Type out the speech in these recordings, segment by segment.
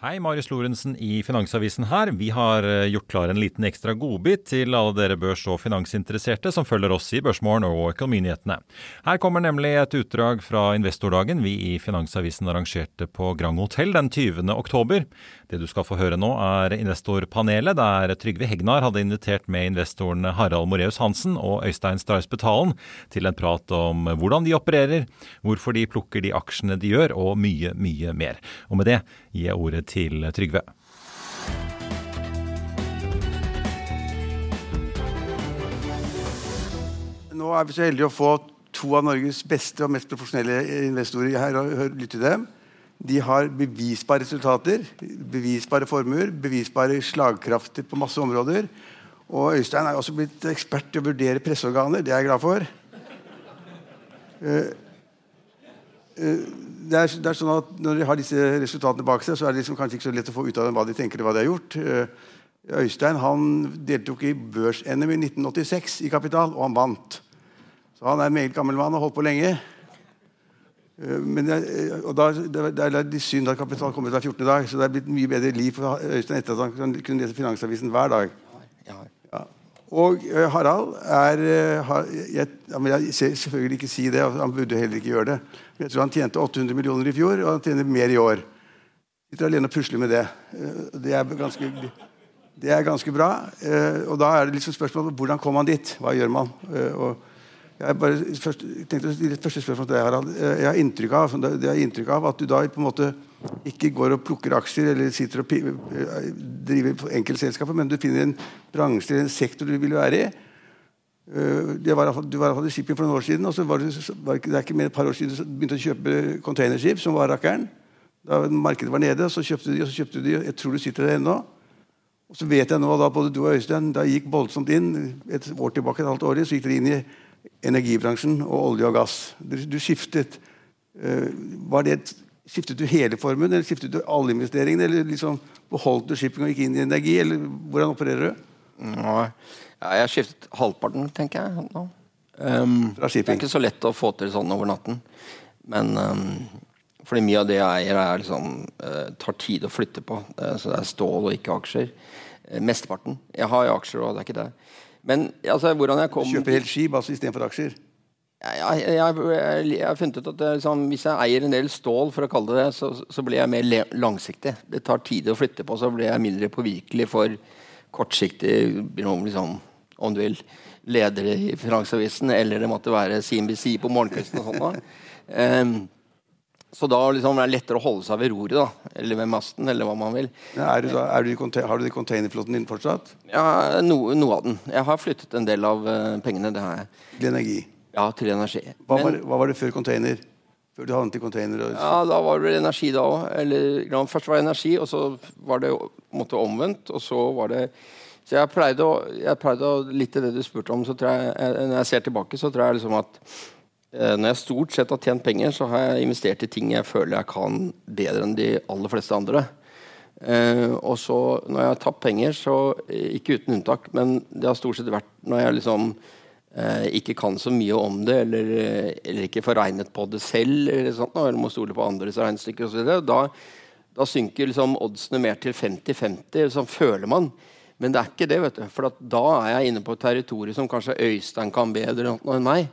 Hei, Marius Lorentzen i Finansavisen her. Vi har eh, gjort klar en liten ekstra godbit til alle dere børs- og finansinteresserte som følger oss i Børsmorgen og Økonominyhetene. Her kommer nemlig et utdrag fra investordagen vi i Finansavisen arrangerte på Grand Hotell den 20. oktober. Det du skal få høre nå, er investorpanelet, der Trygve Hegnar hadde invitert med investorene Harald Moreus Hansen og Øystein Strauss Betalen til en prat om hvordan de opererer, hvorfor de plukker de aksjene de gjør, og mye, mye mer. Og med det gir jeg ordet til Trygve. Nå er vi så heldige å få to av Norges beste og mest profesjonelle investorer her og lytte til dem. De har bevisbare resultater, bevisbare formuer, bevisbare slagkrafter på masse områder. Og Øystein er også blitt ekspert til å vurdere presseorganer. Det er jeg glad for. Eh, Det er, det er sånn at Når de har disse resultatene bak seg, så er det liksom kanskje ikke så lett å få ut av dem hva de tenker og hva de har gjort. Eh, Øystein han deltok i børs-NM i 1986 i Kapital, og han vant. Så han er en meget gammel mann og har holdt på lenge. Eh, Men det, og da, det, er- litt synd at Kapital kommer ut hver 14. dag, så det er blitt mye bedre liv for Øystein etter at han kunne lese Finansavisen hver dag. Ja. Og eh, Harald er eh, har, jeg, jeg ser selvfølgelig ikke si det, og han burde heller ikke gjøre det. Jeg tror han tjente 800 millioner i fjor, og han tjener mer i år. Sitter alene og pusler med det. Eh, Det er ganske, det er ganske bra. Eh, Og da er det liksom spørsmålet hvordan kommer han dit? Hva gjør man? Eh, Og jeg bare først, tenkte å første spørsmål til deg, Harald. Jeg har inntrykk av, det er inntrykk av at du da på en måte ikke går og plukker aksjer eller sitter og driver enkeltselskaper, men du finner en bransje eller en sektor du vil være i. Eh, det var, du var i i shipping for noen år siden, og så var det, var det, det er ikke mer et par år siden du begynte å kjøpe containerskip, som var rakkeren. Da markedet var nede, så kjøpte de, og så kjøpte de. Jeg tror du sitter der ennå. Og så vet jeg nå da både du og Øystein da gikk voldsomt inn et år tilbake, et halvt år så gikk dere inn i energibransjen og olje og gass. Du, du skiftet. Eh, var det, skiftet du hele formuen, eller skiftet du alle investeringene? Eller liksom beholdt du shipping og gikk inn i energi? Eller hvordan opererer du? Ja, jeg har skiftet halvparten, tenker jeg. nå. Um, det er ikke så lett å få til sånn over natten. Men um, fordi mye av det jeg eier, er liksom, uh, tar tid å flytte på. Uh, så det er stål og ikke aksjer. Uh, mesteparten. Jeg har jo aksjer òg, det er ikke det. Men altså, hvordan jeg kom Kjøper helt skip altså istedenfor aksjer? jeg, har funnet ut at det, liksom, Hvis jeg eier en del stål, for å kalle det det, så, så blir jeg mer langsiktig. Det tar tid å flytte på, så blir jeg mindre påvirkelig for kortsiktig liksom, Om du vil ledere i Finansavisen, eller det måtte være CNBC på morgenkvisten og sånn. Em, så da liksom, er det lettere å holde seg ved roret, da. Eller ved masten, eller hva man vil. Ja, Er du da, er du har du det i containerflåten din fortsatt? Ja, no, Noe av den. Jeg har flyttet en del av uh, pengene. Det har jeg. Til energi? Ja, til energi. Hva, Men- var, hva var det før container? Før du havnet i container? Og, Ja, da var det energi da òg. Først var det energi, og så var det måte omvendt. Og så var det Så jeg pleide å, jeg pleide å Litt til det du spurte om, så tror jeg, når jeg ser tilbake, så tror jeg liksom at eh, når jeg stort sett har tjent penger, så har jeg investert i ting jeg føler jeg kan bedre enn de aller fleste andre. Eh, og så når jeg har tapt penger, så eh, ikke uten unntak, men det har stort sett vært når jeg liksom eh, ikke kan så mye om det, eller, eh, eller ikke får regnet på det selv, eller, sånt, eller må stole på andres regnestykker osv. Da, da synker liksom oddsene mer til 50-50, sånn føler man. Men det er ikke det, vet du. For da er jeg inne på et territorium som kanskje Øystein kan bedre enn meg.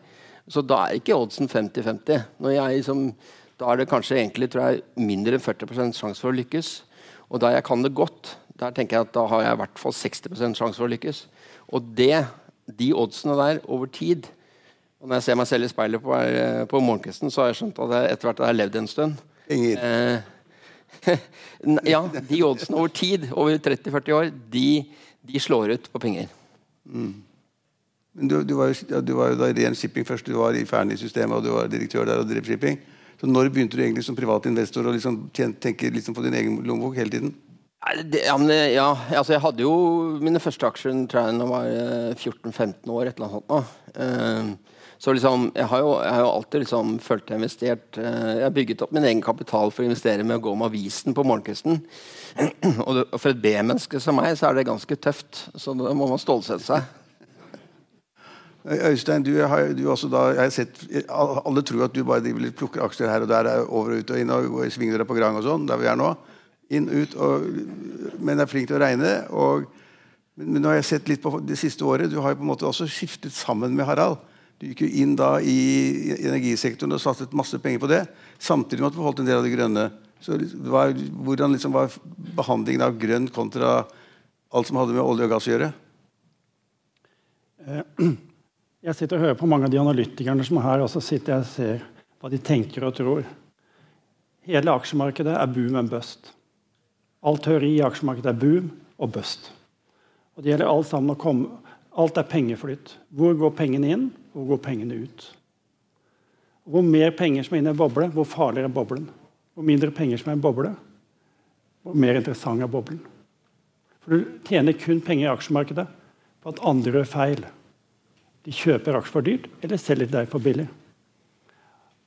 Så da er ikke oddsen 50-50. Når jeg liksom da er det kanskje egentlig tror jeg, mindre enn 40 sjanse for å lykkes. Og da jeg kan det godt, der tenker jeg at da har jeg i hvert fall 60 sjanse for å lykkes. Og det, de oddsene der over tid og Når jeg ser meg selv i speilet på, eh, på morgenkvisten, så har jeg skjønt at jeg etter hvert har levd en stund. Ingrid. Eh, ja, de oddsene over tid, over 30-40 år, de, de, slår ut på penger. Mm. Men du, du, var jo, du, var jo, da ren shipping først. Du var i Fearnley-systemet og du var direktør der og drev shipping. Så når begynte du egentlig som privat investor å liksom tenke liksom på din egen lommebok hele tiden? Det, ja, men, ja, altså jeg hadde jo mine første aksjer tror jeg, da jeg var 14-15 eh, år. et eller annet sånt. Uh, så liksom, jeg har jo, jeg har jo alltid liksom følt jeg investert uh, Jeg har bygget opp min egen kapital for å investere med å gå med avisen på morgenkvisten. og, og for et B-menneske som meg så er det ganske tøft. Så da må man stålsette seg. Øystein, du har, du da, jeg har sett, Alle tror at du bare plukker aksjer her og der, over og ut og inn og svinger deg på Grang og sånn, der vi er nå. Inn, ut, og, men er flink til å regne. Og, men nå har jeg sett litt på det siste året. Du har jo på en måte også skiftet sammen med Harald. Du gikk jo inn da i energisektoren og satset masse penger på det. Samtidig med at du beholdt en del av det grønne. Så var, Hvordan liksom var behandlingen av grønn kontra alt som hadde med olje og gass å gjøre? Eh, jeg sitter og hører på mange av de analytikerne som er her, og så sitter jeg og ser hva de tenker og tror. Hele aksjemarkedet er boom and bust. All teori i aksjemarkedet er boom og bust. Og det gjelder alt sammen å komme Alt er pengeflytt. Hvor går pengene inn, hvor går pengene ut? Hvor mer penger som er inne i en boble, hvor farligere er boblen? Hvor mindre penger som er i en boble, hvor mer interessant er boblen? For Du tjener kun penger i aksjemarkedet på at andre gjør feil. De kjøper aksjer for dyrt eller selger deg for billig.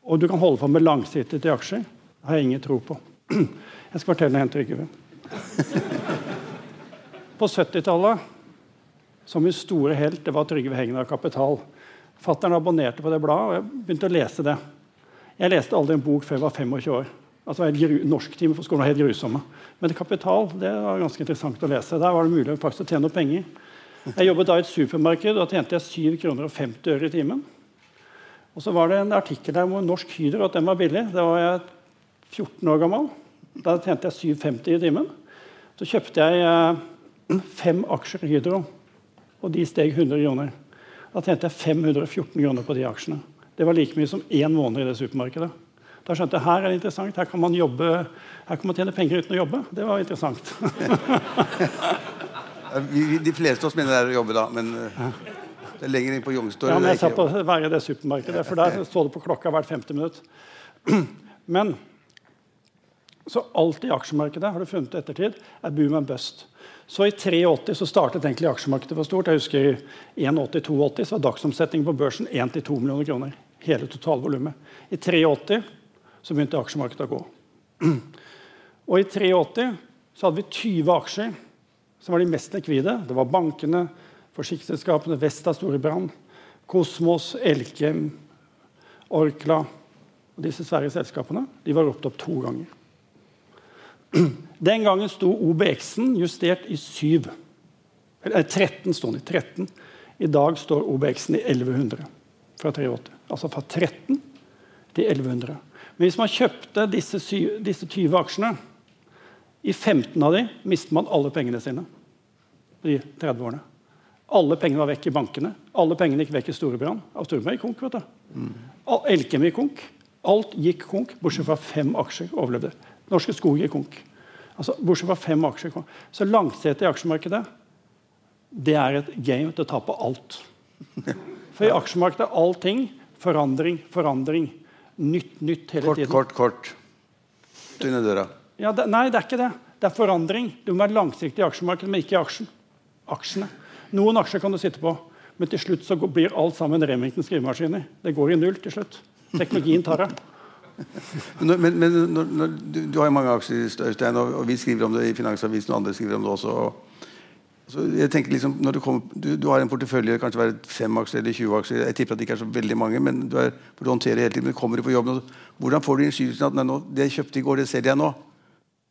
Og du kan holde på med langsiktige aksjer. Det har jeg ingen tro på. Jeg skal fortelle en Trygve. På 70-tallet, som min store helt, det var Trygve Hegnar Kapital. Fattern abonnerte på det bladet, og jeg begynte å lese det. Jeg leste aldri en bok før jeg var 25 år. Altså, Norsktimer på skolen var helt grusomme. Men Kapital det var ganske interessant å lese. Der var det mulig faktisk å tjene noe penger. Jeg jobbet da i et supermarked, og da tjente jeg 7 kroner og 50 øre i timen. Og så var det en artikkel der hvor Norsk Hydro at den var billig. Da var jeg 14 år gammel. Da tjente jeg 7,50 i timen. Så kjøpte jeg eh, fem aksjer i Hydro, og de steg 100 kroner. Da tjente jeg 514 kroner på de aksjene. Det var like mye som én måned i det supermarkedet. Da skjønte jeg her er det interessant, her kan man jobbe, her kan man tjene penger uten å jobbe. Det var interessant. De fleste av oss mener det er å jobbe da, men uh, det er lenger inn på Youngstorget. Ja, men jeg satt på hver i det supermarkedet, for der så det på klokka hvert 50 minutt. Men så alt i aksjemarkedet har du funnet ettertid, er boom and bust. Så I 83 så startet egentlig aksjemarkedet for stort. Jeg husker I 81-82 så var dagsomsetningen på børsen 1-2 millioner kroner. Hele totalvolumet. I 83 så begynte aksjemarkedet å gå. Og I 83 så hadde vi 20 aksjer som var de mest likvide. Det var bankene, forsikringsselskapene, Vesta Storebrand, Kosmos, Elkem, Orkla og disse svære selskapene. De var ropt opp to ganger. Den gangen sto OBX-en justert i 7. Eller 13 sto den i. 13. I dag står OBX-en i 1100 fra 83. Altså fra 13 til 1100. Men hvis man kjøpte disse, disse 20 aksjene i 15 av de mistet man alle pengene sine. de 30 årene. Alle pengene var vekk i bankene. Alle pengene gikk vekk i Storebrand. Av Storebrand gikk konk. vet du. Mm. Elkem gikk konk. Alt gikk konk, bortsett fra fem aksjer overlevde. Norske Skog gikk konk. Altså, bortsett fra fem aksjer. Så langsetet i aksjemarkedet det er et game til å tape alt. For i aksjemarkedet er allting forandring, forandring. Nytt, nytt hele kort, tiden. Kort, kort, kort. Under døra. Ja, det, nei, det er ikke det. Det er forandring. Du må være langsiktig i aksjemarkedet, men ikke i aksjen. aksjene. Noen aksjer kan du sitte på, men til slutt så blir alt sammen Remington skrivemaskiner. Det går i null til slutt. Teknologien tar det. Men, men, men når, når, du, du, har jo mange aksjer, Øystein, og, og, vi skriver om det i Finansavisen, og andre skriver om det også. Og, så jeg tenker liksom, når du, kommer, du, du har en portefølje, kanskje være fem aksjer eller 20 aksjer. Jeg tipper at det ikke er så veldig mange, men du er, du håndterer hele tiden. Men kommer du på jobb, hvordan får du innskytelsen at nei, det jeg kjøpte i går, det selger jeg nå?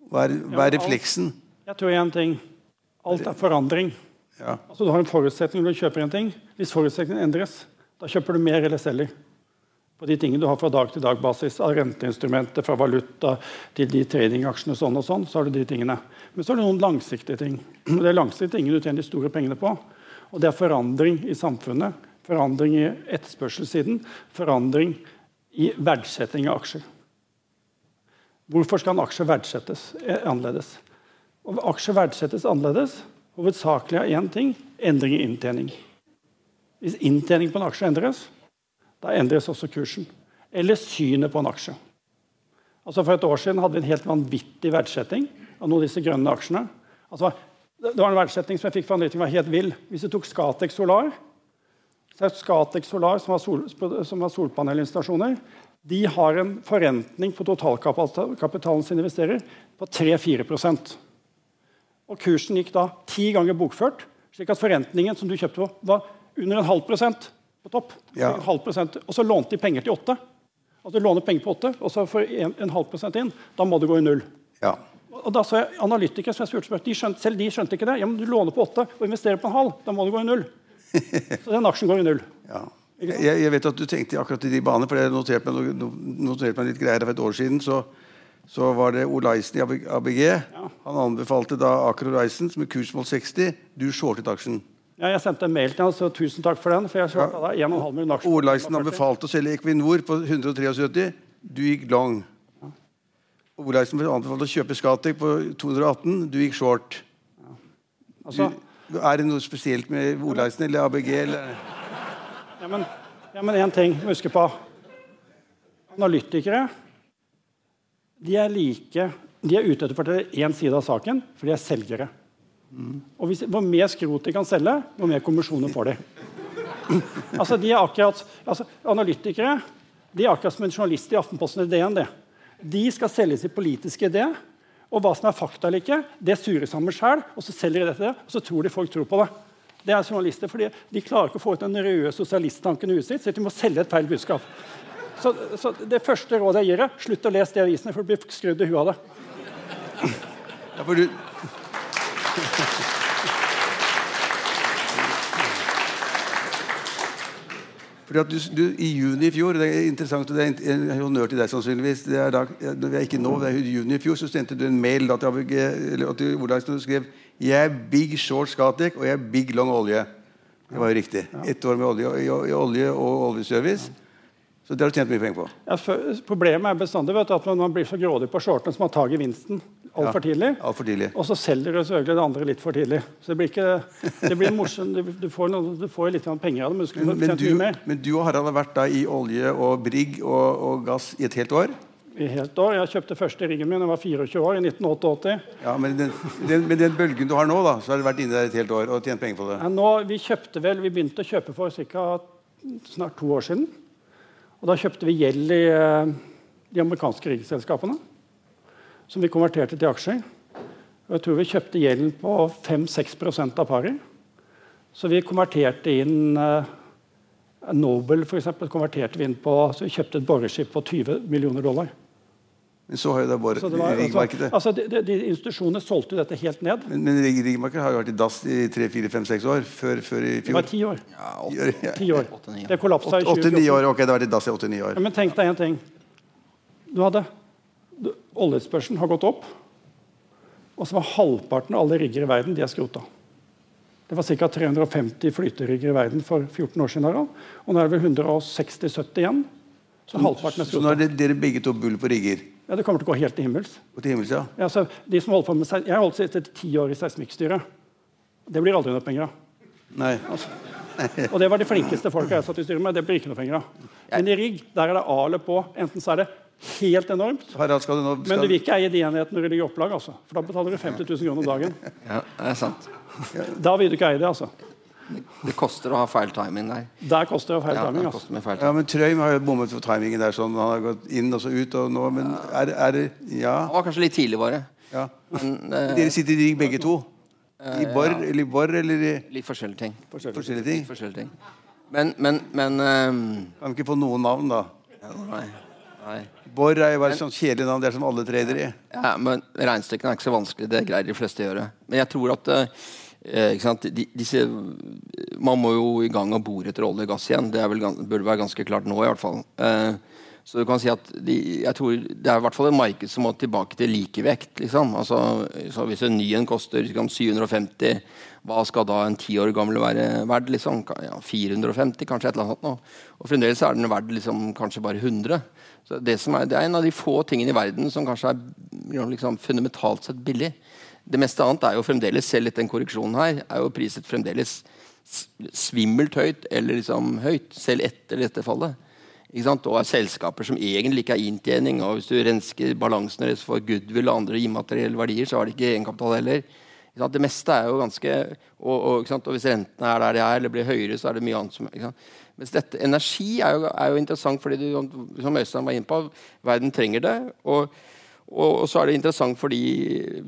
Hva er, hva er refleksen? Jeg tror én ting. Alt er forandring. Ja. Altså, du har en forutsetning når du kjøper en ting. Hvis forutsetningen endres, da kjøper du mer eller selger. På de tingene du har fra dag til dag-basis, av renteinstrumenter, fra valuta til de tradingaksjene sånn og sånn, så har du de tingene. Men så er det noen langsiktige ting. Det er langsiktige tingene du tjener de store pengene på. Og det er forandring i samfunnet, forandring i etterspørselssiden, forandring i verdsetting av aksjer. Hvorfor skal en aksje verdsettes eh, annerledes? Og aksjer verdsettes annerledes hovedsakelig av én ting endring i inntjening. Hvis inntjening på en aksje endres, da endres også kursen. Eller synet på en aksje. Altså For et år siden hadde vi en helt vanvittig verdsetting av noen av disse grønne aksjene. Altså, det var en verdsetting som jeg fikk fra analytikeren var helt vill. Hvis du tok Scatec Solar, så er Scatec Solar, som har, sol, som har solpanelinstallasjoner, de har en forrentning på totalkapitalen sin investerer på 3-4% Og Kursen gikk da ti ganger bokført, slik at forrentningen som du kjøpte på, var under en halv prosent på topp. Ja. Halv prosent, og så lånte de penger til åtte. Altså du låner penger på åtte, og så får en, en halv prosent inn. Da må du gå i null. Ja. Og da så jeg Analytikere som jeg spurte, de skjønte, selv de skjønte ikke det. Ja, men Du låner på åtte og investerer på en halv. Da må du gå i null. Så den aksjen går i null. Ja. Jeg, jeg, vet at du tenkte akkurat i de baner, for jeg noterte meg, notert meg litt greier for et år siden. Så, så var det Olaisen i ABG. Ja. Han anbefalte da Aker Horizon med kursmål 60. Du shortet aksjen. Ja, jeg sendte en mail til ham, så tusen takk for den. for jeg ja. da 1,5 millioner aksjer. har befalt å selge Equinor på 173. Du gikk long. Olaisen anbefalte å kjøpe Scatec på 218. Du gikk short. Ja. Altså, du, er det noe spesielt med Olaisen eller ABG? Eller? Ja, men, ja, men én ting må huske på. Analytikere de er like De er ute etter én side av saken, for de er selgere. Og hvis, Hvor mer skrot de kan selge, hvor mer kommisjoner får de. altså, de er akkurat, altså, Analytikere de er akkurat som en journalist i Aftenposten eller DN. De skal selge sin politiske idé. Og hva som er fakta eller ikke, det surer sammen sjøl. Og så selger de dette, og så tror de folk tror på det. Det er journalister, fordi De klarer ikke å få ut den røde sosialisttanken i huet sitt, så de må selge et feil budskap. Så, så Det første rådet jeg gir deg, slutt å lese de avisene, for du blir skrudd i huet av det. Ja, for du... Fordi at du, du, I juni i fjor det er interessant, og det er en honnør til deg sannsynligvis det er da, det er ikke nå, det er i juni i fjor, så sendte du en mail da, til ABG, eller til Olaisen og du skrev jeg er big short Scatec og jeg er big long olje. Det var jo riktig. Ett år med olje, i, i olje og oljeservice. Så det har du tjent mye penger på. Ja, for, problemet er bestandig vet du, at man blir så grådig på shortene som man tar gevinsten altfor ja, tidlig. Alt for tidlig. Og så selger du selvfølgelig det andre litt for tidlig. Så det blir ikke det blir morsomt. Du, du, får noe, du får litt penger av det. Men, men, men, du, men du og Harald har vært da i olje og brigg og, og gass i et helt år? i helt år. Jeg kjøpte første riggen min da jeg var 24 år, i 1988. Ja, Men den, den, med den bølgen du har nå, da, så har du vært inne der et helt år og tjent penger på det? Ja, nå, vi kjøpte vel, vi begynte å kjøpe for ca. snart to år siden. Og da kjøpte vi gjeld i uh, de amerikanske riggselskapene. Som vi konverterte til aksjer. Og jeg tror vi kjøpte gjelden på 5-6 av pari. Så vi konverterte inn uh, Nobel for eksempel, så vi kjøpte et boreskip på 20 millioner dollar. Men så har jo det bare det altså, altså, de, de, Institusjonene solgte jo dette helt ned. Men, men riggmarkedet har jo vært i dass i tre-fire-fem-seks år. Før, før, i fjor. Det var ti år. Ja, åtte, ja. Ti år. Det kollapsa i 2014. år, ok, det har vært i dass i åtte-ni år. Ja, men tenk deg en ting. Du hadde Oljespørselen har gått opp. Og så var halvparten av alle rigger i verden de er skrota. Det var ca. 350 flyterigger i verden for 14 år siden. Og nå er det vel 160-70 igjen. Så halvparten er skrota. Så nå er det, dere begge to bull på rigger? Ja, Det kommer til å gå helt til himmels. Og til himmels, ja. ja så de som holder på med, Jeg har holdt etter ti år i seismikkstyret. Det blir aldri noe penger av. Nei. Altså. Og det var de flinkeste folka jeg satt i styret med. Det blir ikke noe penger av. Men i rigg der er det A eller på. Enten så er det helt enormt, Harald, skal du nå, skal... men du vil ikke eie de enhetene når du ligger i opplag. Altså. For da betaler du 50 000 kroner dagen. Ja, det er sant. Da vil du ikke eie det, altså. Det koster å ha feil timing der. Der koster det å ha feil ja, timing. Altså. Feil timing. Ja, men Trøim har jo bommet på timingen der. sånn, Han har gått inn og så ut. og nå, men er, er det Ja. Han var kanskje litt tidlig, bare. Ja. Men, uh, Dere sitter i rigg begge to? I bor, ja. eller i bor, eller i Litt forskjellige ting. Forskjellige, forskjellige ting? Litt forskjellige ting. Men, men, men um... Kan vi ikke få noen navn, da? Ja, nei. nei. Bor er jo bare et sånt kjedelig navn. Det er som alle trader i. Ja, men Regnestykkene er ikke så vanskelig. Det greier de fleste å gjøre. Men jeg tror at uh, Eh? De, disse, man må jo i gang og bore etter olje og gass igjen. Det vel, burde være ganske klart nå, i hvert fall. Eh, så du kan si at de, jeg tror Det er i hvert fall et marked som må tilbake til likevekt. Liksom. Altså, så hvis en ny en koster liksom, 750, hva skal da en ti år gammel være verdt? Liksom? Ja, 450, kanskje et eller annet. Nå. Og fremdeles er den verdt liksom, kanskje bare 100. Så det, er, det, er, en av de få tingene i verden som kanskje er liksom, fundamentalt sett billig. Det meste annet er jo fremdeles, selv etter den korreksjonen her, er jo priset fremdeles svimmelt høyt eller liksom høyt, selv etter dette fallet og er selskaper som egentlig ikke har inntjening. og Hvis du rensker balansen deres for goodwill og andre immaterielle verdier, så har de ikke egenkapital heller. Det meste er jo ganske og, og, og, hvis rentene er der de er, eller blir høyere, så er det mye annet som Mens dette, Energi er jo, er jo interessant, fordi du, som Øystein var inne på, verden trenger det. Og, og, så er det interessant fordi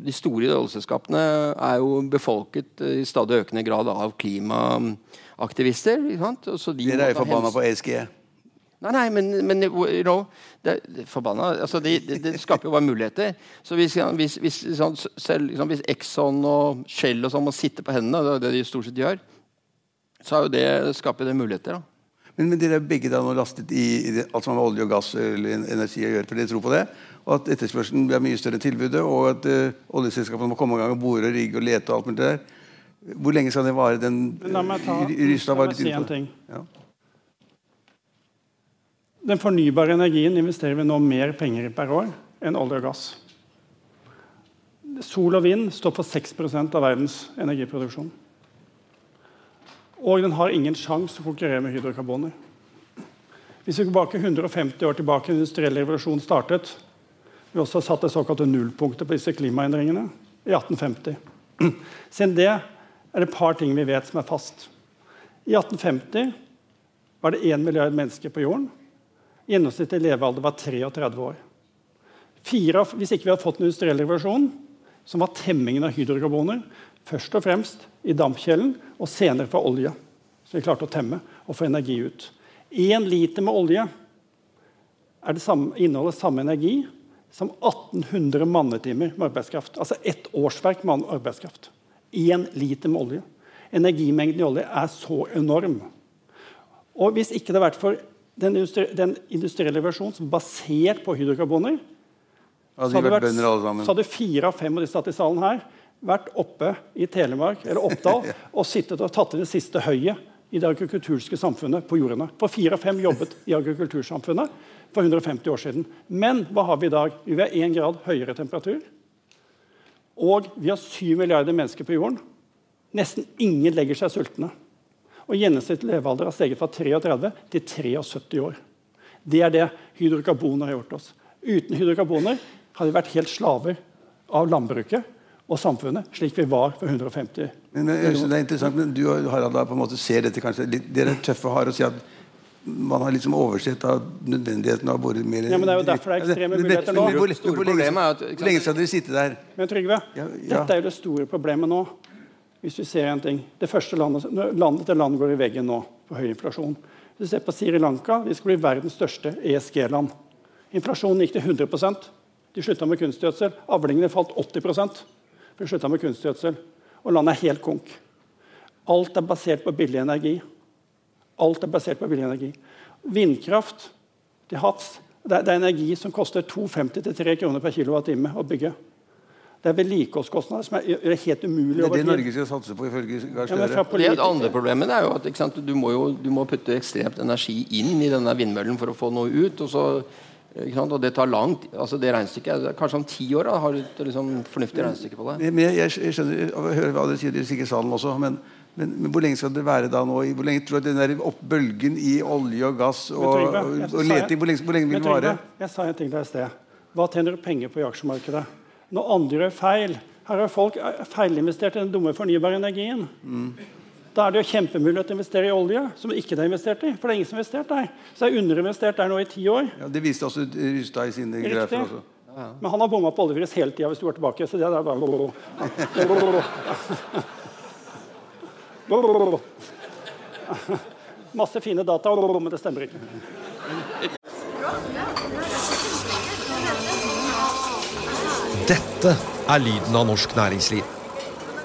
de store oljeselskapene er jo befolket i stadig økende grad av klimaaktivister. Så de Dere er jo forbanna på ESG. Nei, nei, men, men you know, det, det, forbanna, altså det, det, det, skaper jo bare muligheter. Så hvis, hvis, hvis, sånn, selv, liksom, hvis Exxon og Shell og sånn må sitte på hendene, det er det de stort sett gjør, så er jo det, skaper det muligheter. da. Men, men dere er begge da nå lastet i, i alt som har med olje og gass eller energi å gjøre, for dere tror på det? At etterspørselen blir mye større enn tilbudet, og at uh, oljeselskapene må komme i gang og bore og rigge og lete og alt mulig der. Hvor lenge skal det vare? den La meg, ta, la meg si en ting. Ja. Den fornybare energien investerer vi nå mer penger i per år enn olje og gass. Sol og vind står for 6% av verdens energiproduksjon. Og den har ingen sjanse å konkurrere med hydrokarboner. Hvis vi går tilbake 150 år tilbake, den industrielle revolusjonen startet, vi også satt det såkalte nullpunktet på disse klimaendringene i 1850. Siden det er det et par ting vi vet som er fast. I 1850 var det 1 milliard mennesker på jorden. Gjennomsnittlig levealder var 33 år. Fire, hvis ikke vi hadde fått en industrielle revolusjonen, som var temmingen av hydrokarboner, først og fremst i dampkjelen, og senere fra olje, som vi klarte å temme og få energi ut. Én liter med olje samme, inneholder samme energi som 1800 mannetimer med arbeidskraft. Altså ett årsverk med arbeidskraft. Én liter med olje. Energimengden i olje er så enorm. Og Hvis ikke det hadde vært for den, industri den industrielle versjonen som er basert på hydrokarboner så hadde, vært, så hadde fire av fem av de satt i salen her vært oppe i Telemark eller Oppdal og sittet og tatt inn det siste høyet i det agrikulturske samfunnet på jordene. For fire av fem jobbet i agrikultursamfunnet for 150 år siden. Men hva har vi i dag? Vi har 1 grad høyere temperatur. Og vi har 7 milliarder mennesker på jorden. Nesten ingen legger seg sultne. Og gjennomsnittlig levealder har steget fra 33 til 73 år. Det er det hydrokarboner har gjort oss. Uten hydrokarboner hadde vi vært helt slaver av landbruket og samfunnet, slik vi var for 150 men, men, det er interessant, men Du Harald, da, på en måte ser dette kanskje litt, Dere er tøffe og harde og sier at man har liksom oversett av nødvendigheten av å bore mer ja, men Det er jo derfor det er ekstreme muligheter nå. Hvor, hvor, hvor, hvor lenge skal dere sitte der? Men Trygve, ja, ja. dette er jo det store problemet nå. Hvis vi ser en ting, Det første landet, landet til land går i veggen nå på høy inflasjon. Hvis du ser på Sri Lanka, vi skal bli verdens største ESG-land. Inflasjonen gikk til 100% De slutta med kunstgjødsel. Avlingene falt 80 for de slutta med kunstgjødsel. Og landet er helt konk. Alt er basert på billig energi. Alt er basert på billig energi. Vindkraft til havs det er, det er energi som koster 2,50-3 kroner per kWh å bygge. Det er vedlikeholdskostnader som er helt umulig. Det er det Norge skal satse på, ifølge Gahr Støre. Ja, det andre problemet er jo at sant, du, må jo, du må putte ekstremt energi inn i denne vindmøllen for å få noe ut. og så og det tar langt. altså det regnestykket, Kanskje om ti år da, har du et liksom, fornuftig regnestykke på det. Men jeg, jeg skjønner, jeg hører hva dere sier, dere sikkert salen også, men, men, men, hvor lenge skal det være da nå? Hvor lenge tror du den der bølgen i olje og gass og, Trygve, og, og leting, hvor lenge, hvor lenge vil det vare? Jeg sa en ting der i sted. Hva tjener du penger på i aksjemarkedet? når andre gjør feil. Her har folk feilinvestert i den dumme fornybare energien. Mm. Da er det jo kjempemulighet å investere i olje, som ikke er investert i. For det er ingen som har investert der. Så det er underinvestert der nå i ti år. Ja, Det viste også Rystad i sine grafer. også. Ja. Men han har bomma på oljepris hele tida hvis du går tilbake. Så det er bare Masse fine data, men det stemmer ikke. Dette er lyden av norsk næringsliv.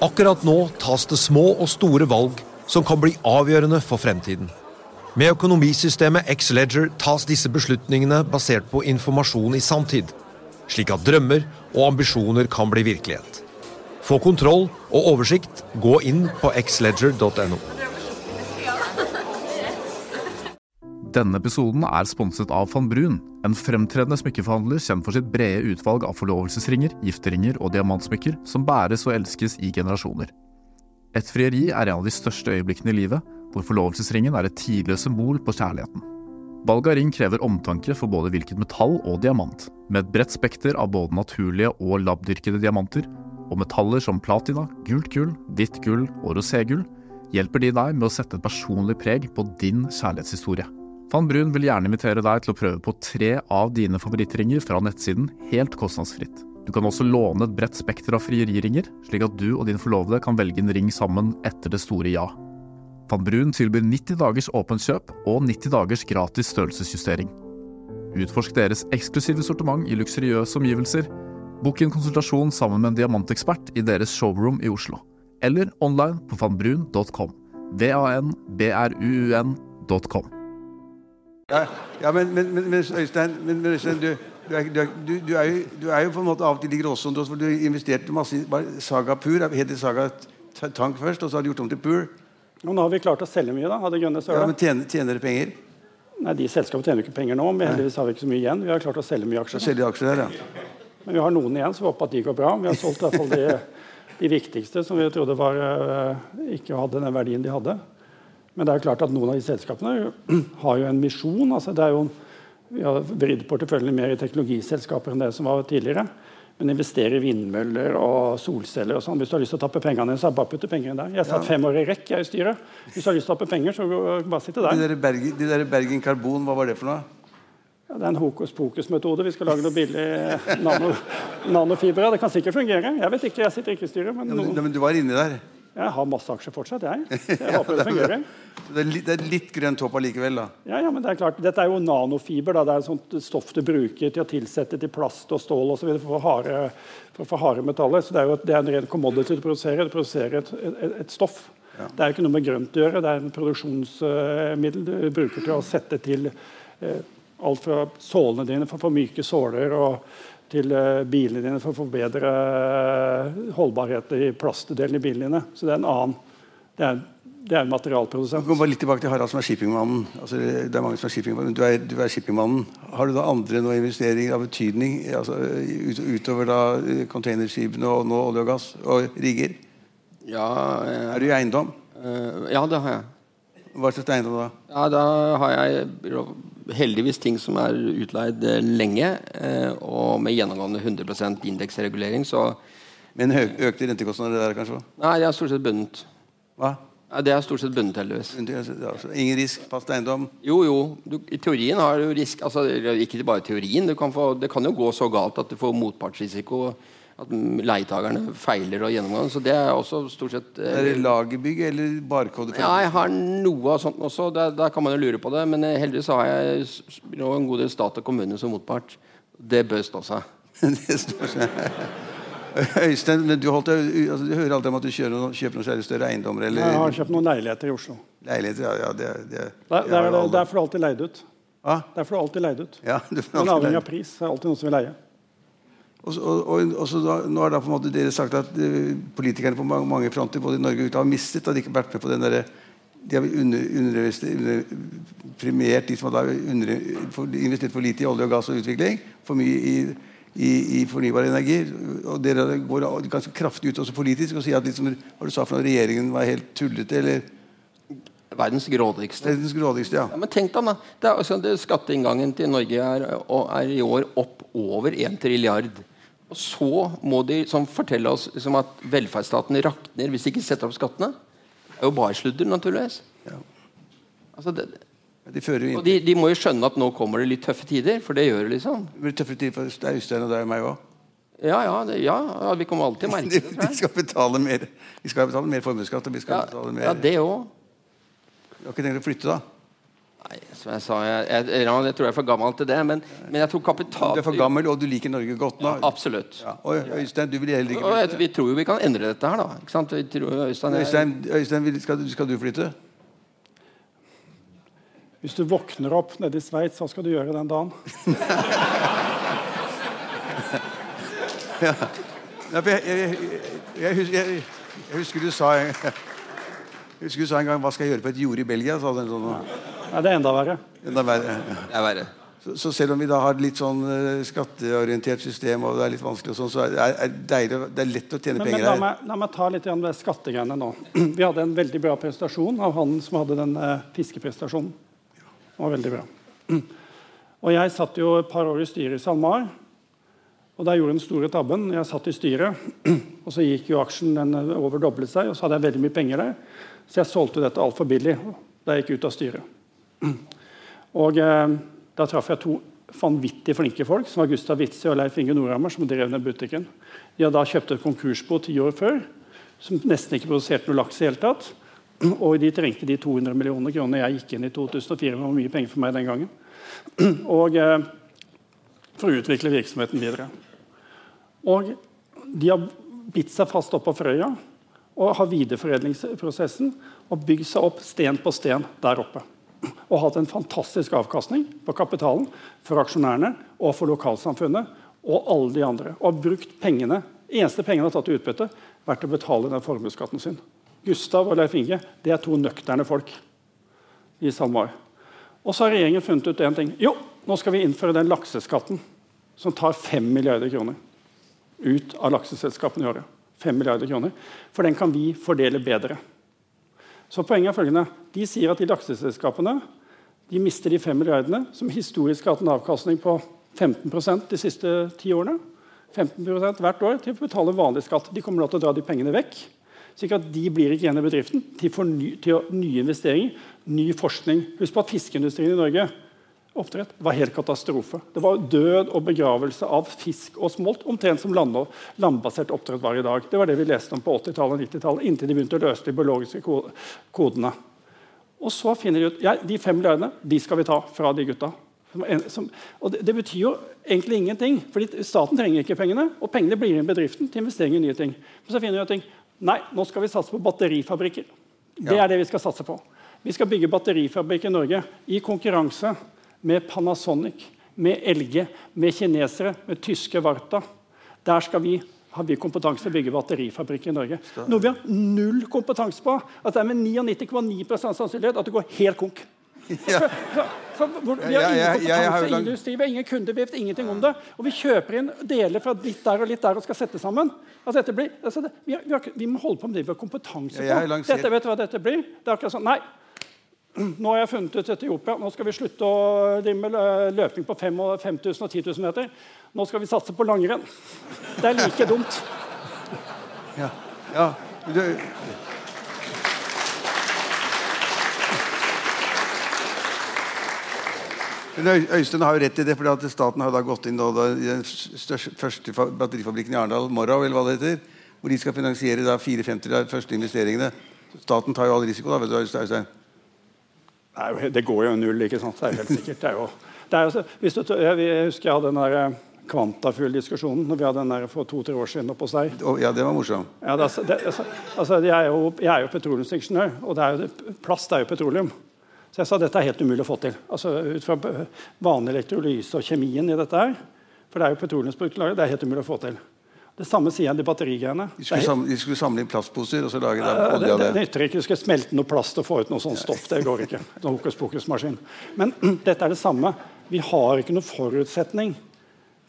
Akkurat nå tas det små og store valg som kan bli avgjørende for fremtiden. Med økonomisystemet X-Leger tas disse beslutningene basert på informasjon i samtid, slik at drømmer og ambisjoner kan bli virkelighet. Få kontroll og oversikt, gå inn på xledger.no. Denne episoden er sponset av van Brun, en fremtredende smykkeforhandler kjent for sitt brede utvalg av forlovelsesringer, gifteringer og diamantsmykker som bæres og elskes i generasjoner. Et frieri er en av de største øyeblikkene i livet, hvor forlovelsesringen er et tidløst symbol på kjærligheten. Valg av ring krever omtanke for både hvilket metall og diamant. Med et bredt spekter av både naturlige og labdyrkede diamanter, og metaller som platina, gult gull, hvitt gull og roségull, hjelper de deg med å sette et personlig preg på din kjærlighetshistorie. Van Brun vil gjerne invitere deg til å prøve på tre av dine favorittringer fra nettsiden helt kostnadsfritt. Du kan også låne et bredt spekter av frieriringer, slik at du og din forlovede kan velge en ring sammen etter det store ja. Van Brun tilbyr 90 dagers åpent kjøp og 90 dagers gratis størrelsesjustering. Utforsk deres eksklusive sortiment i luksuriøse omgivelser. Book en konsultasjon sammen med en diamantekspert i deres showroom i Oslo. Eller online på vanbrun.com. V-a-n-b-r-u-u-n.com. Ja, ja men, men, men, men Øystein, men, men Øystein du, du, er, du, er, du, er jo, du er jo på en måte av og til i gråsonen. For du investerte masse i Saga Pur. Het det Saga Tank først, og så har du gjort om til Pur? Og nå har vi klart å selge mye, da. Hadde Grønne Ja, men tjener, tjener dere penger? Nei, De selskapene tjener ikke penger nå, men heldigvis har vi ikke så mye igjen. Vi har klart å selge mye aksjer. Selge aksjer der, ja. Men vi har noen igjen, så vi håper at de går bra. Vi har solgt i hvert fall de, de viktigste som vi trodde var, uh, ikke hadde den verdien de hadde. Men det er jo klart at noen av de selskapene har jo en misjon. altså det er jo Vi har vridd porteføljen mer i teknologiselskaper enn det som var tidligere. Men investere i vindmøller og solceller og sånn. Hvis du har lyst til å tappe pengene, så er det bare penger inn der. Jeg satt ja. fem år i rekk jeg i styret. Hvis du har lyst til å tappe penger, så bare sitte der. De der, Bergen, de der Bergen Karbon, hva var det for noe? Ja, det er en hokus pokus-metode. Vi skal lage noe billig nano, nanofibre. Det kan sikkert fungere. Jeg vet ikke, jeg sitter ikke i styret. Men, ja, men, men du var inni der? Jeg har masse aksjer fortsatt, jeg. Jeg håper det fungerer. Det er litt, det er litt grønt håp allikevel, da? Ja, ja, men det er klart. Dette er jo nanofiber. Da. Det er et sånt stoff du bruker til å tilsette til plast og stål for, for å få harde metaller. Så det er jo det er en ren commodity du produserer. Du produserer et, et, et stoff. Ja. Det er jo ikke noe med grønt å gjøre. Det er en produksjonsmiddel du bruker til å sette til eh, alt fra sålene dine for få myke såler og til eh, bilene dine for å få bedre eh, holdbarhet i plastdelen i bilene dine. Så det er en annen det er, det er en materialprodusent. Kom bare litt tilbake til Harald som er shippingmannen. Altså, det er mange som er shippingmannen. Du er, du er shippingmannen. Har du da andre noen investeringer av betydning altså, ut, utover da eh, containerskipene og nå olje og gass og rigger? Ja, jeg, er du i eiendom? Uh, ja, det har jeg. Hva slags eiendom da? Ja, Da har jeg heldigvis ting som er utleid eh, lenge, eh, og med gjennomgående 100% indeksregulering. Så Men økte rentekostnader der, kanskje? Nei, det er stort sett bundet. Hva? Nei, det er stort sett bundet, heldigvis. Ingen risk, fast eiendom? Jo, jo. Du, I teorien har du risk. altså Ikke bare i teorien. Kan få, det kan jo gå så galt at du får motpartsrisiko at leietakerne feiler og gjennomgang. Så det er også stort sett eh, Er det lagerbygg eller barkode? Ja, jeg har noe av sånt også. Der, der, kan man jo lure på det. Men eh, heldigvis har jeg en god del stat og kommune som motpart. Det bør stå seg. det står seg. Øystein, du, holdt, altså, du, hører alltid om at du kjøper noen, kjøper noen større eiendommer? Eller? Jeg har kjøpt noen leiligheter i Oslo. Leiligheter, ja, ja det, det, det, det der, er for du alltid leid ut. Ah? er for du alltid leid ut. Ja, Men avhengig av pris. Er alltid noen som vil leie. Og, og, og så da, nå har da på en måte dere sagt at uh, politikerne på mange, mange, fronter både i Norge og ute har mistet. Har de ikke vært med på den der, De har under, under, premiert de som har investert for lite i olje og gass og utvikling. For mye i, i, i fornybar energi. Og dere går ganske kraftig ut også politisk og sier at liksom, hva du sa for noe, regjeringen var helt tullete. eller Verdens grådigste. Verdens grådigste, ja. ja men tenk deg da, det er, altså, det, Skatteinngangen til Norge er, er, i år opp over 1 trilliard. Og så må de som fortelle oss liksom, at velferdsstaten rakner hvis de ikke setter opp skattene. Det er jo bare sludder, naturligvis. Ja. Altså, det, de og de, de, må jo skjønne at nå kommer det litt tøffe tider, for det gjør det. liksom. Det blir tøffe tider for Øystein og deg og meg òg. Ja, ja, det, ja, vi kommer alltid til å merke det. De, skal betale mer skal betale mer formuesskatt. Og vi skal ja, betale mer Ja, det òg. Du har ikke tenkt å flytte, da? Nei, som jeg sa, jeg, jeg, jeg, tror jeg er for gammel til det. Men, men jeg tror kapital Du er for gammel, og du liker Norge godt nå? Ja, absolutt. Ja. Og Øystein, du vil heller ikke flytte? Vi tror jo vi kan endre dette her, da. Ikke sant? Tror, Øystein, Øystein, Øystein skal, skal, du flytte? Hvis du våkner opp nede i Sveits, hva skal du gjøre den dagen? ja. Jeg, jeg, jeg, husker du sa jeg husker du sa en gang 'Hva skal jeg gjøre på et jorde i Belgia?' Sa den sånn, ja, det er enda verre. Enda verre. Det er verre. Så, så, selv om vi da har et litt sånn uh, skatteorientert system, og det er litt vanskelig, og sånn, så er, er deilig, det er lett å tjene men, penger men, la meg, la meg ta litt av skattegreiene nå. Vi hadde en veldig bra prestasjon av han som hadde den eh, fiskeprestasjonen. Det var veldig bra. Og jeg satt jo et par år i styret i SalMar. Og da jeg gjorde den store tabben. Jeg satt i styret, og så gikk jo aksjen den eh, overdoblet seg. Og så hadde jeg veldig mye penger der. Så jeg solgte dette altfor billig da jeg gikk ut av styret. Og eh, Da traff jeg to vanvittig flinke folk, som var Gustav Witzøe og Leif Inge Nordhammer, som drev den butikken. De hadde da kjøpt et konkursbo ti år før, som nesten ikke produserte noe laks i hele tatt. Og de trengte de 200 millioner kroner jeg gikk inn i 2004 Det var mye penger for meg den gangen. Og eh, for å utvikle virksomheten videre. Og de har bitt seg fast opp på Frøya og har videreforedlingsprosessen og bygd seg opp sten på sten der oppe. Og hatt en fantastisk avkastning på kapitalen for aksjonærene og for lokalsamfunnet og alle de andre. Og har brukt pengene eneste pengene har tatt i utbytte, vært å betale den formuesskatten sin. Gustav og Leif Inge det er to nøkterne folk i SalMar. Og så har regjeringen funnet ut en ting. Jo, nå skal vi innføre den lakseskatten som tar 5 milliarder kroner ut av lakseselskapene i året. 5 milliarder kroner. For den kan vi fordele bedre. Så poenget er følgende. De sier at de lakseselskapene de mister de 5 milliardene, som historisk har hatt en avkastning på 15% de siste ti årene. 15% hvert år til å betale vanlig skatt. De kommer til å dra de pengene vekk. slik at de blir ikke igjen i bedriften til, ny, til nye investeringer, ny forskning. Husk på at fiskeindustrien i Norge oppdrett var helt katastrofe. Det var død og begravelse av fisk og smolt, omtrent som land landbasert oppdrett var i dag. Det var det vi leste om på 80-tallet og 90-tallet, inntil de begynte å løse de biologiske kodene. Og så finner de ut ja, de fem milliardene de skal vi ta fra de gutta. Som, og det, det, betyr jo egentlig ingenting, fordi staten trenger ikke pengene. Og pengene blir i bedriften til investering i nye ting. Men så finner de ut ting. Nei, nå skal vi satse på batterifabrikker. Det er det vi skal satse på. Vi skal bygge batterifabrikk i Norge i konkurranse med Panasonic, med LG, med kinesere, med tyske Varta. Der skal vi har vi kompetanse til å bygge batterifabrikker i Norge. Noe vi har null kompetanse på. At det er med 99,9% sannsynlighet at det går helt konk. Ja. For, for, for, vi har ingen kompetanse i industri, vi har ingen kunder, vi vet ingenting om det. Og vi kjøper inn deler fra litt der og litt der og skal sette sammen. Altså, blir, altså, det, vi, har, vi, har, vi, må holde på med det vi har kompetanse på. Dette, vet du hva dette blir? Det er akkurat sånn, Nei, nå har jeg funnet ut Etiopia. Nå skal vi slutte å drive med løping på 5000 og 10 000 meter. Nå skal vi satse på langrenn. Det er like dumt. Ja. ja. Du... Øystein har jo rett i det, for staten har da gått inn da, den første batterifabrikken i Arendal, Morrow, eller hva det heter, hvor de skal finansiere da 54 av de første investeringene. Staten tar jo all risiko. da, vet du, Øystein. Nei, det går jo null, ikke sant? Det er helt sikkert. Det er jo, det er jo, hvis du, jeg, husker jeg hadde den der eh, Kvantafuel-diskusjonen når vi hadde den der for to-tre år siden oppe hos deg. Ja, det var morsomt. Ja, det, det, altså, jeg, er jo, jeg er jo petroleumsingeniør, og det er jo, plast er jo petroleum. Så jeg sa dette er helt umulig å få til. Altså, Ut fra vanlig elektrolyse og kjemien i dette her. For det er jo petroleumsprodukter det er helt umulig å få til. Det samme sier han de batterigreiene. De skulle, samle, de skulle samle inn plastposer og så lage ja, olje av det? Det nytter ikke. Du skal smelte noe plast og få ut noe sånt stoff. Det går ikke. Sånn hokus pokus-maskin. Men dette er det samme. Vi har ikke noen forutsetning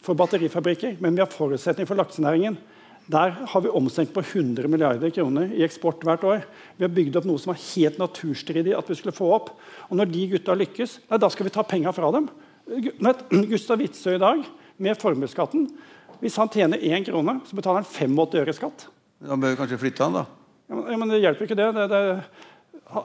for batterifabrikker, men vi har forutsetning for laksenæringen. Der har vi omsenkt på 100 milliarder kroner i eksport hvert år. Vi har bygd opp noe som var helt naturstridig at vi skulle få opp. Og når de gutta lykkes, da skal vi ta penga fra dem. Gustav Witzøe i dag, med formuesskatten hvis han tjener én krone, så betaler han 85 øre skatt. Da bør vi kanskje flytte han, da? Ja, men, Det hjelper ikke, det. det, det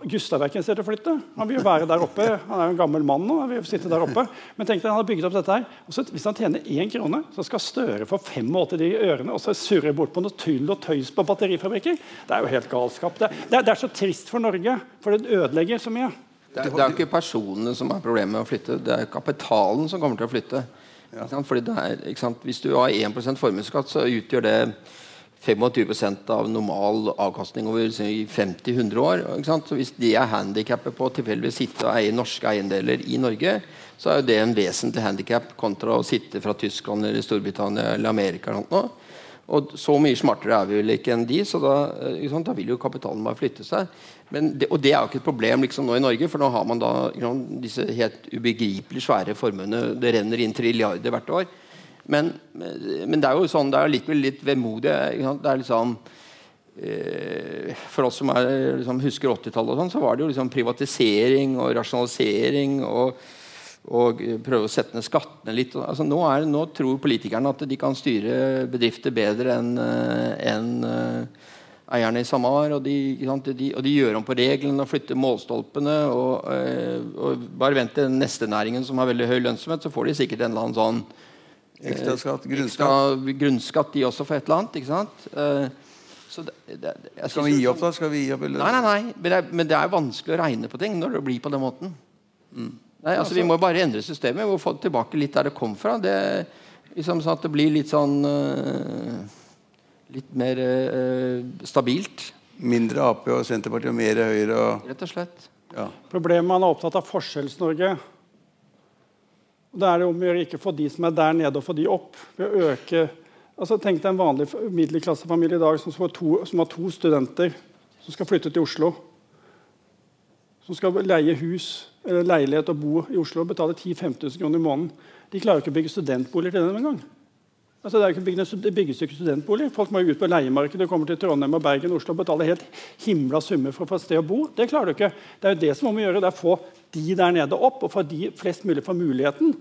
Gustav er ikke interessert i å flytte. Han vil jo være der oppe. Han er jo en gammel mann nå. han vil sitte der oppe. Men tenk deg, han har bygget opp dette her. Også, hvis han tjener én krone, så skal Støre få 85 de ørene og så surre bort på noe tull og tøys på batterifabrikker. Det er jo helt galskap. Det, det, er, det er så trist for Norge, for det ødelegger så mye. Det er, det er ikke personene som har problemet med å flytte, det er kapitalen som kommer til å flytte. Det er? Hvis du har 1% formuesskatt, så utgjør det 25 av normal avkastning over 50-100 år. Så Hvis de er handikappet på å sitte og eie norske eiendeler i Norge, så er jo det en vesentlig handikap kontra å sitte fra Tyskland eller Storbritannia eller Amerika. eller noe. Og Så mye smartere er vi vel ikke enn de, så da, ikke sant? da vil jo kapitalen bare flytte seg. Det, og det er jo ikke et problem liksom nå i Norge, for nå har man da sant, disse helt ubegripelig svære formuene. Det renner inn trilliarder hvert år. Men, men, det er jo sånn, det er likevel litt vemodig. Det er liksom eh, For oss som er, liksom, husker 80-tallet, sånn, så var det jo liksom privatisering og rasjonalisering. og, og prøve å sette ned skattene litt. Altså, nå, er, nå, tror politikerne at de kan styre bedrifter bedre enn en, uh, eierne i SAMAR. Og de, de, og de, gjør om på reglene og flytter målstolpene. Og, uh, og bare vent til neste næringen som har veldig høy lønnsomhet, så får de sikkert en eller annen sånn Ekstra skatt, grunnskatt. Ekstra grunnskatt de også for et eller annet. ikke sant? Det, det, Skal vi gi opp, da? Skal vi gi opp, eller? Nei, nei, nei. Men det, er, men det, er, vanskelig å regne på ting når det blir på den måten. Mm. Nei, altså, Vi må bare endre systemet. Vi må få tilbake litt der det kom fra. Det, liksom, sånn at det blir litt sånn uh, Litt mer uh, stabilt. Mindre Ap og Senterpartiet og mer Høyre? Og... Rett og slett. Ja. Problemet man er opptatt av Forskjells-Norge. Da er det om å gjøre ikke få de som er der nede, og få de opp. ved å øke altså Tenk deg en vanlig middelklassefamilie i dag som, to, som, har to studenter som skal flytte til Oslo. Som skal leie hus eller leilighet og bo i Oslo og betale 10 000-15 kroner i måneden. De klarer ikke å bygge studentboliger til dem engang. Altså, det, det bygges ikke studentboliger. Folk må jo ut på leiemarkedet og kommer til Trondheim og Bergen og Oslo og betale helt himla summer for å få et sted å bo. Det klarer du ikke. Det er jo det som må gjøre, det er å få de der nede opp, og få de flest mulig får muligheten.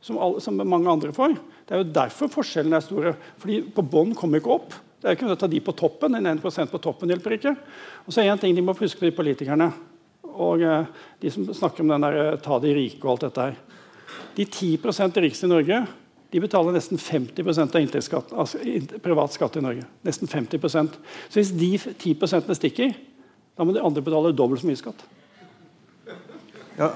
Som, alle, som, mange andre får. Det er jo derfor forskjellene er store. Fordi på bånn kommer ikke opp. Det er ikke å ta de på toppen. Den 1% på toppen hjelper ikke. Og så er en ting de må huske de politikerne og eh, de som snakker om den der, eh, ta de rike og alt dette her. De 10% rikeste i Norge de betaler nesten 50% av altså privat skatt i Norge. Nesten 50% Så hvis de 10% stikker, da må de andre betale dobbelt så mye skatt. Ja,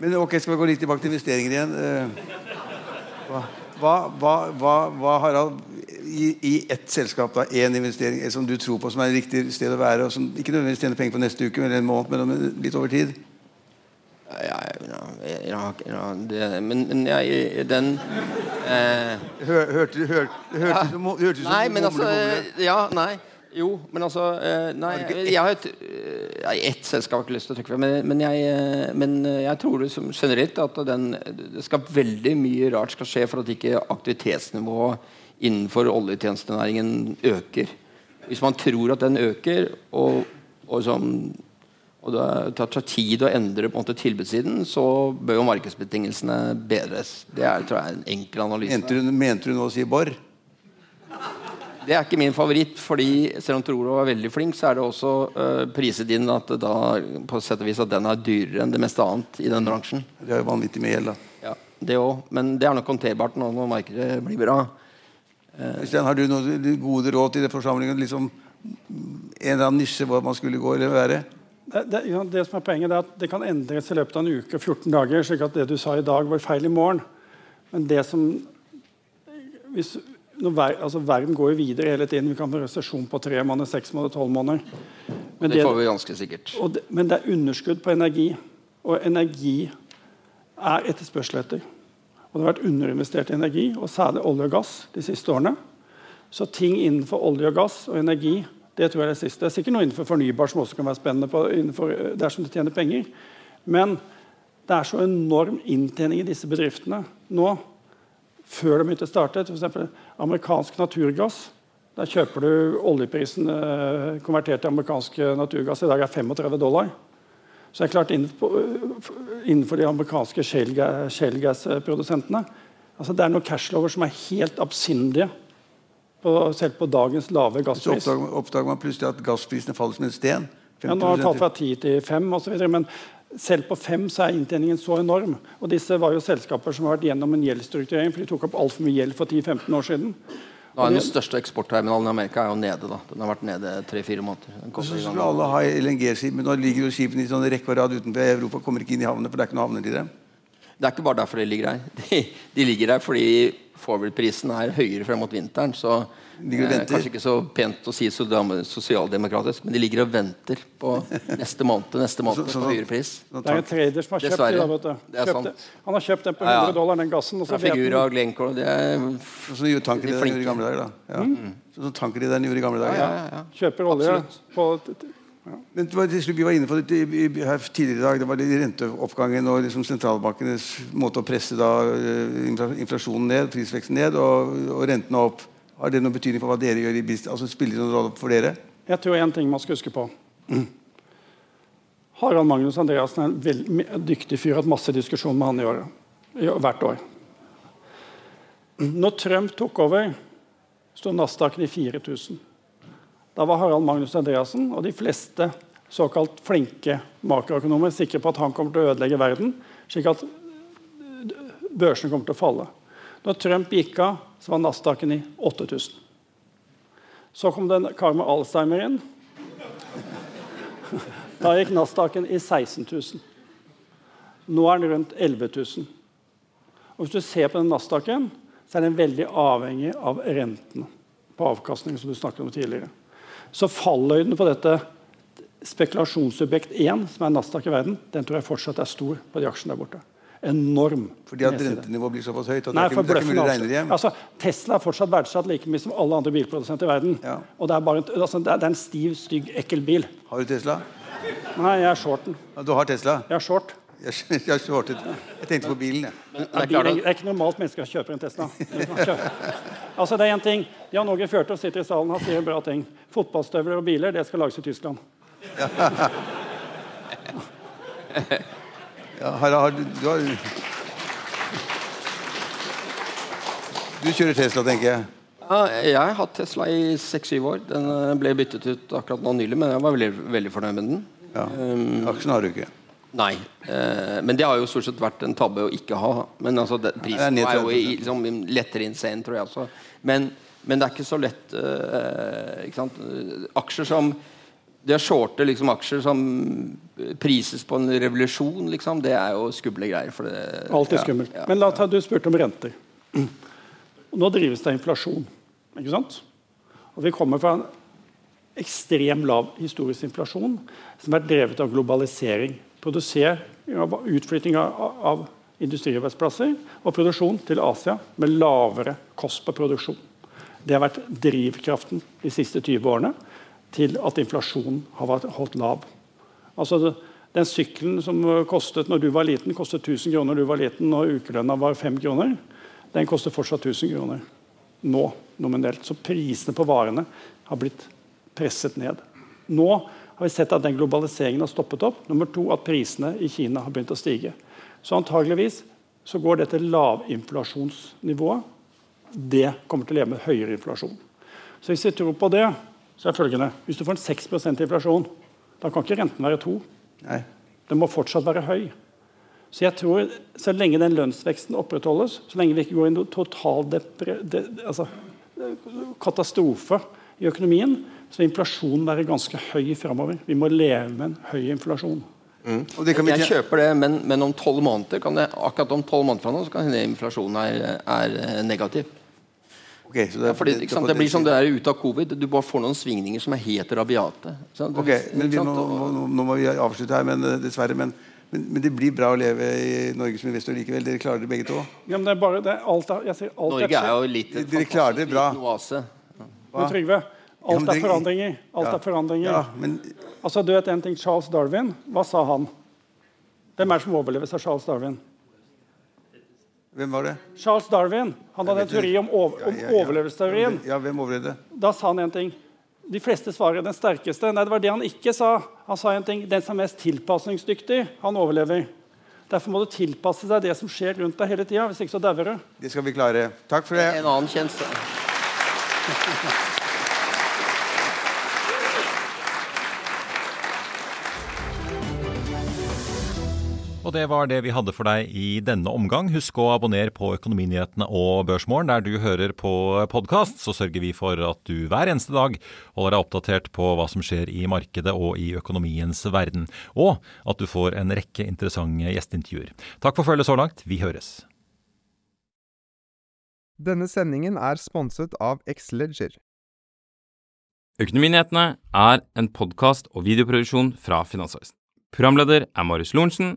men ok, Skal vi gå litt tilbake til investeringer igjen? Eh, hva, hva, hva, hva Harald, i, i ett selskap da, én investering som du tror på som er et riktig sted å være, og som ikke nødvendigvis tjener penger på neste uke eller en måned, men litt over tid? Ja, ja, ja det, men, men jeg, den eh, Hørte du Hørtes ut som Nei, men altså Ja, nei. Jo, men altså eh, Nei, jeg har et, eh, ett selskap jeg har ikke lyst til å trykke for, men, men, jeg, eh, men jeg tror det som generelt at den, det skal veldig mye rart skal skje for at ikke aktivitetsnivået innenfor oljetjenestenæringen øker. Hvis man tror at den øker, og, og, som, og det tar tid å endre på en måte tilbudssiden, så bør jo markedsbetingelsene bedres. Det er tror jeg, en enkel analyse. Mente du, mente du nå å si Borr? Det er ikke min favoritt, fordi selv om Trolo var veldig flink, så er det også uh, priset inn at da, på sett og vis at den er dyrere enn det meste annet i den bransjen. Det er jo vanvittig mye gjeld, da. Ja, det òg. Men det er nok håndterbart når markedet blir bra. Uh, har du noen gode råd til det forsamlingen? Liksom, en eller annen nisje hvor man skulle gå eller være? Det, det, ja, det, som er poenget er at det kan endres i løpet av en uke 14 dager. slik at det du sa i dag, var feil i morgen. Men det som hvis ver, altså, verden går jo videre hele tiden. Vi kan få resesjon på tre måneder, seks måneder, tolv måneder. Men det, det, får vi ganske sikkert. Det, men det er underskudd på energi. Og energi er etterspørsel etter. Og det har vært underinvestert i energi, og særlig olje og gass, de siste årene. Så ting innenfor olje og gass og energi det tror jeg er det siste. Det er sikkert noe innenfor fornybar som også kan være spennende på, innenfor, dersom det tjener penger. Men det er så enorm inntjening i disse bedriftene nå før de begynte å starte. F.eks. amerikansk naturgass. Der kjøper du oljeprisen eh, konvertert til amerikansk naturgass. I dag er 35 dollar. Så det er klart innenfor, innenfor de amerikanske shale-gassprodusentene altså Det er noen cashlover som er helt absindige, selv på dagens lave gasspris. Så oppdager, oppdager man plutselig at gassprisene faller som en sten? Ja, nå har det talt fra 10 til 5 osv. Men selv på fem så er inntjeningen så enorm. Og disse var jo selskaper som har vært gjennom en gjeldsstrukturering, for de tok opp altfor mye gjeld for 10-15 år siden. Nå er Den største eksportterminalen i Amerika er jo nede. da Den har vært nede tre-fire måneder. Den Så skulle alle ha LNG-skip, men nå ligger jo skipene i sånn rekke og rad utenfor Europa. Kommer ikke inn i havnene, for det er ikke noen havner til dem. Det er ikke bare derfor de ligger her. De, de ligger her fordi forward-prisen er høyere frem mot vinteren. Så Ligger og eh, venter. Kanskje ikke så pent å si sosialdemokratisk, men de ligger og venter på neste måned, neste måned Så- så- på høyere pris. Sånn Det er en trader som har kjøpt Dessverre. det. da, vet du. Det er Kjøpt sant. Han har kjøpt den på Ja, ja. 100 dollar, den gassen. Og så Figura og Glencore. Det er Sånn gjorde tankere De gjorde i gamle dager. da. Ja. Sånn som tankere den gjorde i gamle dager. ja, ja, ja. kjøper olje Absolutt. på Men det var, Vi var inne på det her tidligere i dag. Det var renteoppgangen og liksom sentralbankenes måte å presse da, eh, inflasjonen ned, prisveksten ned og, og rentene opp. Har det noen betydning for hva dere gjør i business? Altså Spiller det noen rolle for dere? Jeg tror en ting man skal huske på. Harald Magnus Andreassen er en veldig dyktig fyr. Jeg har hatt masse diskusjon med han i året. Hvert år. Når Trump tok over, sto Nasdaqen i 4000. Da var Harald Magnus Andreassen og de fleste såkalt flinke makroøkonomer sikre på at han kommer til å ødelegge verden, slik at børsene kommer til å falle. Når Trump gikk av, så var Nasdaqen i 8000. Så kom det en kar med Alzheimer inn. Da gikk Nasdaqen i 16 000. Nå er den rundt 11 000. Og hvis du ser på den Nasdaqen, så er den veldig avhengig av rentene på avkastningen. som du snakket om tidligere. Så falløyden på dette spekulasjonsobjekt 1, som er Nasdaq i verden, den tror jeg fortsatt er stor på de aksjene der borte. Enorm. Fordi at rentenivået blir såpass høyt at Nei, det er ikke, det er ikke mulig å regne det hjem? altså, Tesla er fortsatt verdsatt like mye som alle andre bilprodusenter i verden. Ja. Og det er, bare, en- altså, det er en stiv, stygg, ekkel bil. Har du Tesla? Nei, jeg er shorten. Ja, Du har Tesla? Jeg er short. Jeg, jeg shortet. Jeg tenkte på bilen, jeg. Men det Det er ikke normalt mennesker som kjøper en Tesla. altså, det er en ting. Jan Åge Fjørtoft sitter i salen og sier en bra ting. Fotballstøvler og biler det skal lages i Tyskland. Ja, Harald, har du, du har Du kjører Tesla, tenker jeg. ja, Jeg har hatt Tesla i seks-syv år. Den eh, ble byttet ut akkurat nå nylig, men jeg var veldig, veldig fornøyd med den. Ja. Um, Aksjen har du ikke. Nei. Eh, men det har jo stort sett vært en tabbe å ikke ha. Men altså, det, prisen er jo i, liksom, lettere insane, tror jeg også. Men, men det er ikke så lett eh, ikke? Eh, Aksjer som Det å shorte liksom, aksjer som prises på en revolusjon, liksom, det er jo skumle greier. For det, Alltid ja, skummelt. ja. Men la ta, du spurte om renter. Nå drives det av inflasjon. Ikke sant? Og vi kommer fra en ekstrem lav historisk inflasjon som er drevet av globalisering. Produser, utflytting av, av industriarbeidsplasser og produksjon til Asia med lavere kost på produksjon. Det har vært drivkraften de siste 20 årene til at inflasjonen har vært holdt lav. Altså Den sykkelen som kostet når du var liten, kostet 1000 kroner når du var liten, og ukelønna var 5 kroner, den koster fortsatt 1000 kroner nå nominelt. Så prisene på varene har blitt presset ned. Nå har vi sett at den globaliseringen har stoppet opp. Nummer to at prisene i Kina har begynt å stige. Så antageligvis så går dette lavinflasjonsnivået det kommer til å leve med høyere inflasjon. Så hvis vi tror på det, så er følgende Hvis du får en 6% inflasjon, da kan ikke renten være 2. Nei. Den må fortsatt være høy. Så jeg tror så lenge den lønnsveksten opprettholdes, så lenge vi ikke går i en total depre, de, altså, katastrofe i økonomien, så vil inflasjonen være ganske høy framover. Vi må leve med en høy inflasjon. Og det kan vi Jeg kjøper det, men, men om tolv måneder kan det, akkurat om 12 måneder fra nå så kan hende inflasjonen er, er negativ. Ok, så det, Ja, fordi, ikke sant? Det blir som det er ute av covid. Du bare får noen svingninger som er helt rabiate. sant? Ok, men vi, nå, nå, nå- må vi avslutte her, men eh, dessverre. Men, men, men det blir bra å leve i Norge som investor likevel. Dere klarer det begge to? Ja, men det er bare, det er alt er, jeg sier, alt Norge er jo litt Dere klarer det bra. oase. Men Trygve, alt er forandringer. Alt Ja. er forandringer. Ja, men Altså, du vet en ting, Charles Darwin, hva sa han? Hvem er det som overleves av Charles Darwin? Hvem var det? Charles Darwin han hadde en teori om, over, Ja, om ja, ja. overlevelsesteorien. Ja, hvem overlevde? Da sa han en ting. De fleste svarer den sterkeste. Nei, det var det han ikke sa. Han sa en ting. Den som er mest tilpasningsdyktig, han overlever. Derfor må du tilpasse deg det som skjer rundt deg hele tida. Hvis ikke så dauer du. Det skal vi klare. Takk for det. En annen kjent Og det var det vi hadde for deg i denne omgang. Husk å abonnere på Økonominyhetene og Børsmorgen der du hører på podkast. Så sørger vi for at du hver eneste dag holder deg oppdatert på hva som skjer i markedet og i økonomiens verden. Og at du får en rekke interessante gjesteintervjuer. Takk for følget så langt. Vi høres. Denne sendingen er sponset av Xleger. Økonominyhetene er en podkast og videoproduksjon fra Finansavisen. Programleder er Marius Lorentzen.